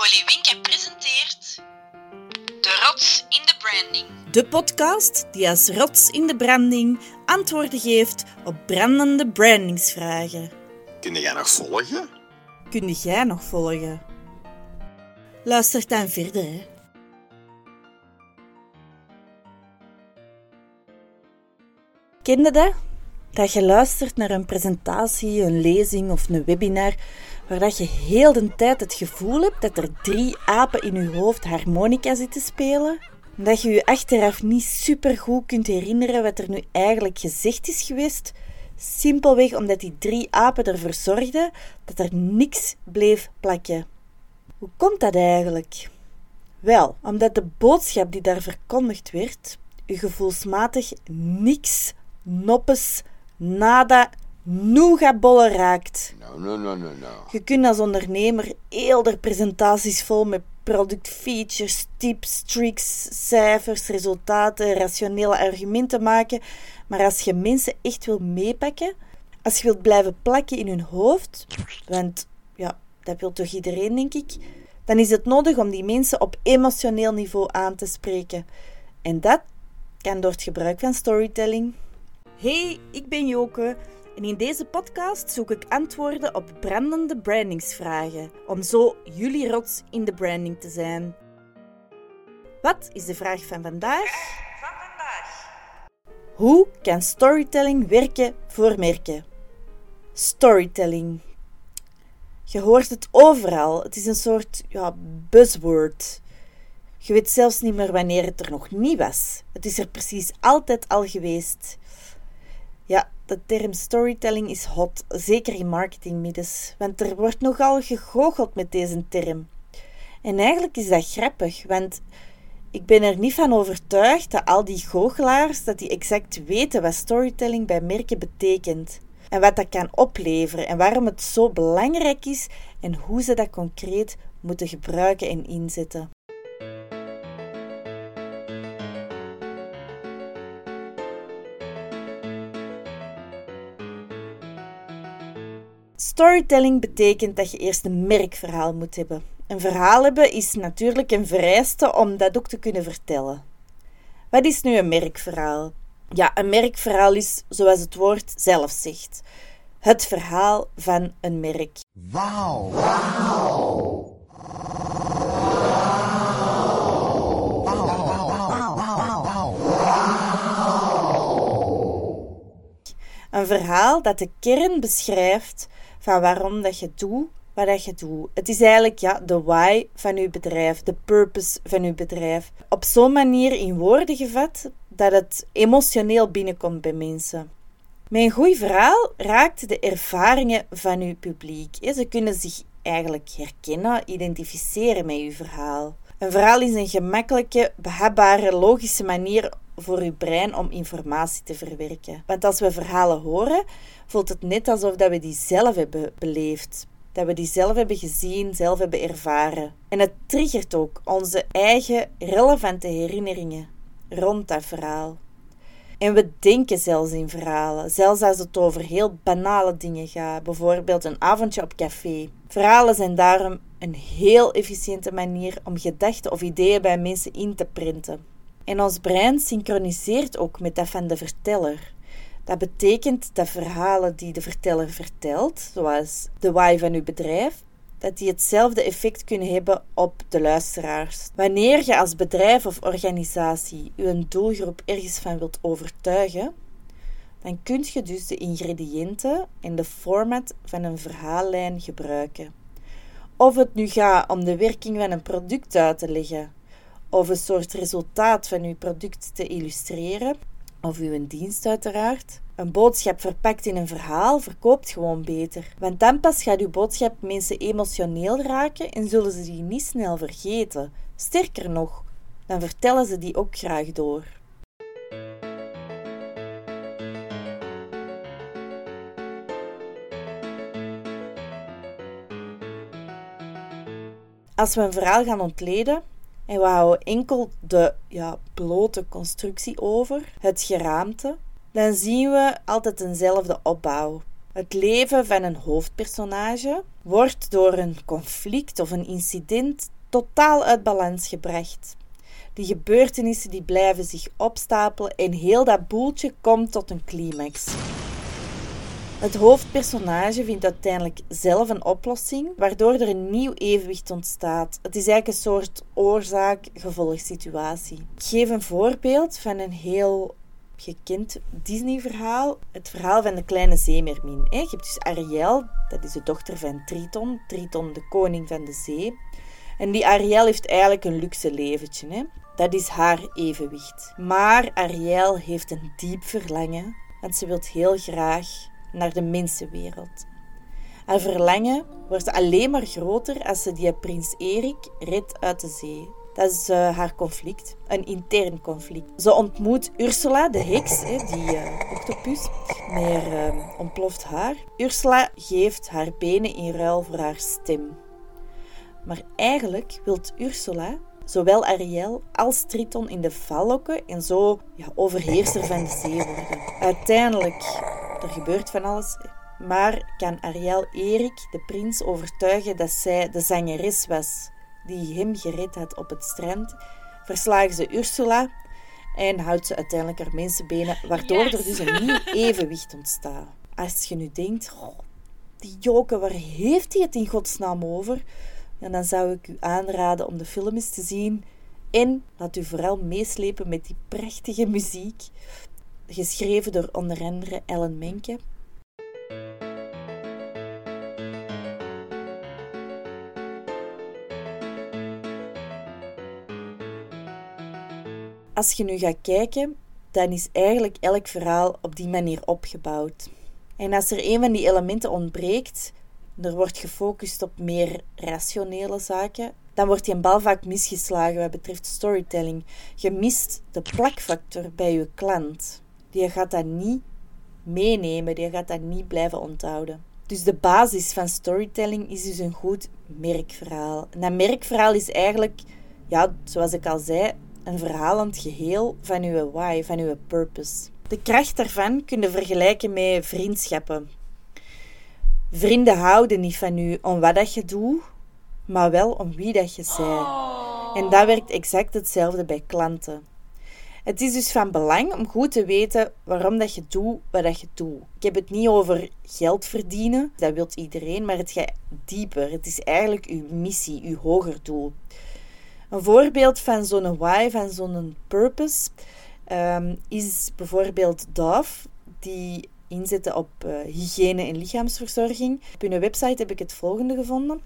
Polly Winke presenteert De Rots in de Branding. De podcast die als rots in de branding antwoorden geeft op brandende brandingsvragen. Kun jij nog volgen? Kun jij nog volgen? Luister dan verder. Hè. Kende dat? Dat je luistert naar een presentatie, een lezing of een webinar waar je heel de tijd het gevoel hebt dat er drie apen in je hoofd harmonica zitten spelen? Dat je je achteraf niet supergoed kunt herinneren wat er nu eigenlijk gezegd is geweest, simpelweg omdat die drie apen ervoor zorgden dat er niks bleef plakken. Hoe komt dat eigenlijk? Wel, omdat de boodschap die daar verkondigd werd, u gevoelsmatig niks, noppes, nada, nougatbollen raakt. No, no, no, no, no. Je kunt als ondernemer heel de presentaties vol met productfeatures, tips, tricks, cijfers, resultaten, rationele argumenten maken. Maar als je mensen echt wil meepakken, als je wilt blijven plakken in hun hoofd, want ja, dat wil toch iedereen, denk ik, dan is het nodig om die mensen op emotioneel niveau aan te spreken. En dat kan door het gebruik van storytelling. Hey, ik ben Joke en in deze podcast zoek ik antwoorden op brandende brandingsvragen, om zo jullie rots in de branding te zijn. Wat is de vraag van vandaag? Van vandaag. Hoe kan storytelling werken voor merken? Storytelling. Je hoort het overal. Het is een soort ja, buzzword. Je weet zelfs niet meer wanneer het er nog niet was. Het is er precies altijd al geweest. De term storytelling is hot, zeker in marketingmiddens, want er wordt nogal gegoocheld met deze term. En eigenlijk is dat grappig, want ik ben er niet van overtuigd dat al die goochelaars dat die exact weten wat storytelling bij merken betekent. En wat dat kan opleveren en waarom het zo belangrijk is en hoe ze dat concreet moeten gebruiken en inzetten. Storytelling betekent dat je eerst een merkverhaal moet hebben. Een verhaal hebben is natuurlijk een vereiste om dat ook te kunnen vertellen. Wat is nu een merkverhaal? Ja, een merkverhaal is, zoals het woord zelf zegt, het verhaal van een merk. Wauw. Een verhaal dat de kern beschrijft van waarom dat je doet wat dat je doet. Het is eigenlijk ja, de why van je bedrijf, de purpose van je bedrijf. Op zo'n manier in woorden gevat dat het emotioneel binnenkomt bij mensen. Een goed verhaal raakt de ervaringen van uw publiek. Ze kunnen zich eigenlijk herkennen, identificeren met uw verhaal. Een verhaal is een gemakkelijke, behapbare, logische manier voor uw brein om informatie te verwerken. Want als we verhalen horen, voelt het net alsof dat we die zelf hebben beleefd. Dat we die zelf hebben gezien, zelf hebben ervaren. En het triggert ook onze eigen relevante herinneringen rond dat verhaal. En we denken zelfs in verhalen, zelfs als het over heel banale dingen gaat, bijvoorbeeld een avondje op café. Verhalen zijn daarom een heel efficiënte manier om gedachten of ideeën bij mensen in te printen. En ons brein synchroniseert ook met dat van de verteller. Dat betekent dat verhalen die de verteller vertelt, zoals de why van uw bedrijf, dat die hetzelfde effect kunnen hebben op de luisteraars. Wanneer je als bedrijf of organisatie je doelgroep ergens van wilt overtuigen, dan kun je dus de ingrediënten en de format van een verhaallijn gebruiken. Of het nu gaat om de werking van een product uit te leggen, of een soort resultaat van uw product te illustreren, of uw dienst uiteraard. Een boodschap verpakt in een verhaal verkoopt gewoon beter. Want dan pas gaat uw boodschap mensen emotioneel raken en zullen ze die niet snel vergeten. Sterker nog, dan vertellen ze die ook graag door. Als we een verhaal gaan ontleden, en we houden enkel de ja, blote constructie over, het geraamte, dan zien we altijd eenzelfde opbouw. Het leven van een hoofdpersonage wordt door een conflict of een incident totaal uit balans gebracht. Die gebeurtenissen die blijven zich opstapelen en heel dat boeltje komt tot een climax. Het hoofdpersonage vindt uiteindelijk zelf een oplossing, waardoor er een nieuw evenwicht ontstaat. Het is eigenlijk een soort oorzaak-gevolgsituatie. Ik geef een voorbeeld van een heel gekend Disney-verhaal. Het verhaal van de kleine zeemermin. Je hebt dus Ariel, dat is de dochter van Triton. Triton, de koning van de zee. En die Ariel heeft eigenlijk een luxe leventje. Hè? Dat is haar evenwicht. Maar Ariel heeft een diep verlangen, want ze wil heel graag naar de mensenwereld. Haar verlangen wordt alleen maar groter als ze die prins Erik redt uit de zee. Dat is uh, haar conflict, een intern conflict. Ze ontmoet Ursula, de heks, hè, die uh, octopus, met uh, ontploft haar. Ursula geeft haar benen in ruil voor haar stem. Maar eigenlijk wil Ursula zowel Ariel als Triton in de val lokken en zo ja, overheerser van de zee worden. Uiteindelijk, er gebeurt van alles, maar kan Ariel Erik, de prins, overtuigen dat zij de zangeres was die hem gered had op het strand, verslagen ze Ursula en houdt ze uiteindelijk haar mensenbenen, waardoor er dus een nieuw evenwicht ontstaat. Als je nu denkt, oh, die Joke, waar heeft hij het in godsnaam over? En dan zou ik u aanraden om de film eens te zien. En laat u vooral meeslepen met die prachtige muziek, geschreven door onder andere Ellen Menke. Als je nu gaat kijken, dan is eigenlijk elk verhaal op die manier opgebouwd. En als er een van die elementen ontbreekt, er wordt gefocust op meer rationele zaken, dan wordt die bal vaak misgeslagen wat betreft storytelling. Je mist de plakfactor bij je klant. Die gaat dat niet meenemen, die gaat dat niet blijven onthouden. Dus de basis van storytelling is dus een goed merkverhaal. En dat merkverhaal is eigenlijk, ja, zoals ik al zei, een verhalend geheel van uw why, van uw purpose. De kracht daarvan kun je vergelijken met vriendschappen. Vrienden houden niet van u om wat dat je doet, maar wel om wie dat je bent. En dat werkt exact hetzelfde bij klanten. Het is dus van belang om goed te weten waarom dat je doet wat dat je doet. Ik heb het niet over geld verdienen, dat wil iedereen, maar het gaat dieper. Het is eigenlijk uw missie, uw hoger doel. Een voorbeeld van zo'n why, van zo'n purpose, um, is bijvoorbeeld Dove, die inzetten op uh, hygiëne en lichaamsverzorging. Op hun website heb ik het volgende gevonden.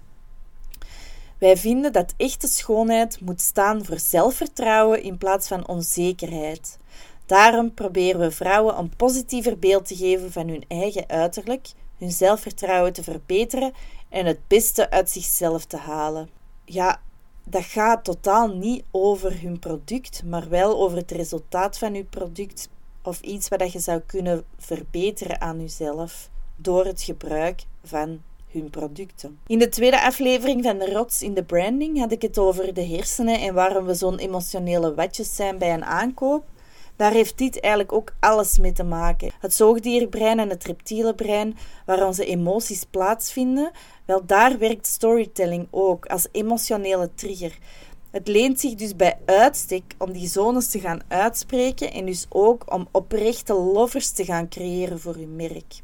Wij vinden dat echte schoonheid moet staan voor zelfvertrouwen in plaats van onzekerheid. Daarom proberen we vrouwen een positiever beeld te geven van hun eigen uiterlijk, hun zelfvertrouwen te verbeteren en het beste uit zichzelf te halen. Ja, dat gaat totaal niet over hun product, maar wel over het resultaat van uw product of iets wat je zou kunnen verbeteren aan jezelf door het gebruik van hun producten. In de tweede aflevering van de Rots in de Branding had ik het over de hersenen en waarom we zo'n emotionele watjes zijn bij een aankoop. Daar heeft dit eigenlijk ook alles mee te maken. Het zoogdierbrein en het reptiele brein, waar onze emoties plaatsvinden, wel daar werkt storytelling ook als emotionele trigger. Het leent zich dus bij uitstek om die zones te gaan uitspreken en dus ook om oprechte lovers te gaan creëren voor uw merk.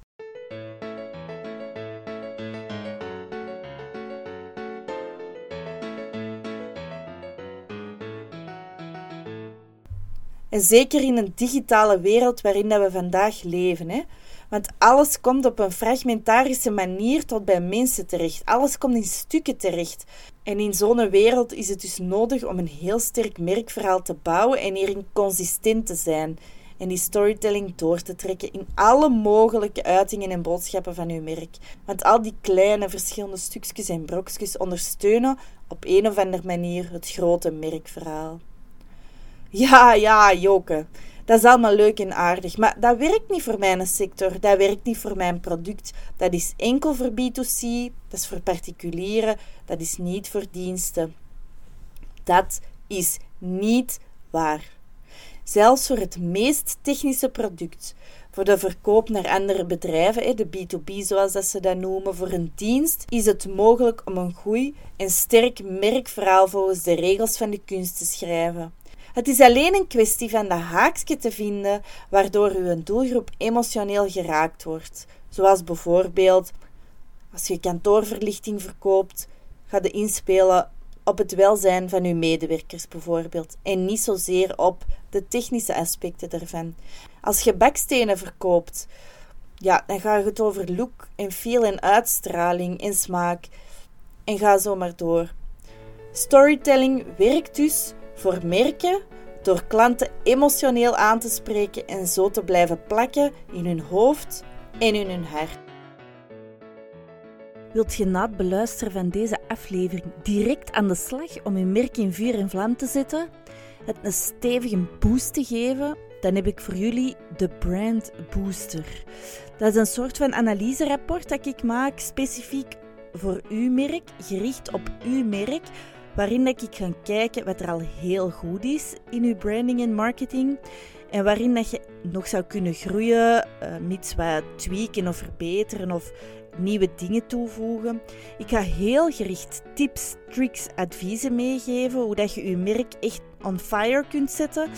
En zeker in een digitale wereld waarin dat we vandaag leven. Hè? Want alles komt op een fragmentarische manier tot bij mensen terecht. Alles komt in stukken terecht. En in zo'n wereld is het dus nodig om een heel sterk merkverhaal te bouwen en hierin consistent te zijn. En die storytelling door te trekken in alle mogelijke uitingen en boodschappen van uw merk. Want al die kleine verschillende stukjes en brokjes ondersteunen op een of andere manier het grote merkverhaal. Ja, ja, Joke. Dat is allemaal leuk en aardig, maar dat werkt niet voor mijn sector, dat werkt niet voor mijn product. Dat is enkel voor B2C, dat is voor particulieren, dat is niet voor diensten. Dat is niet waar. Zelfs voor het meest technische product, voor de verkoop naar andere bedrijven, de B2B zoals dat ze dat noemen, voor een dienst, is het mogelijk om een goed en sterk merkverhaal volgens de regels van de kunst te schrijven. Het is alleen een kwestie van de haakje te vinden waardoor uw doelgroep emotioneel geraakt wordt. Zoals bijvoorbeeld als je kantoorverlichting verkoopt, ga je inspelen op het welzijn van uw medewerkers bijvoorbeeld en niet zozeer op de technische aspecten ervan. Als je bakstenen verkoopt, ja, dan ga je het over look en feel en uitstraling en smaak en ga zo maar door. Storytelling werkt dus voor merken door klanten emotioneel aan te spreken en zo te blijven plakken in hun hoofd en in hun hart. Wilt je na het beluisteren van deze aflevering direct aan de slag om je merk in vuur en vlam te zetten, het een stevige boost te geven, dan heb ik voor jullie de Brand Booster. Dat is een soort van analyserapport dat ik maak specifiek voor uw merk, gericht op uw merk, waarin dat ik ga kijken wat er al heel goed is in uw branding en marketing en waarin dat je nog zou kunnen groeien, uh, wat tweaken of verbeteren of nieuwe dingen toevoegen. Ik ga heel gericht tips, tricks, adviezen meegeven hoe dat je je merk echt on fire kunt zetten.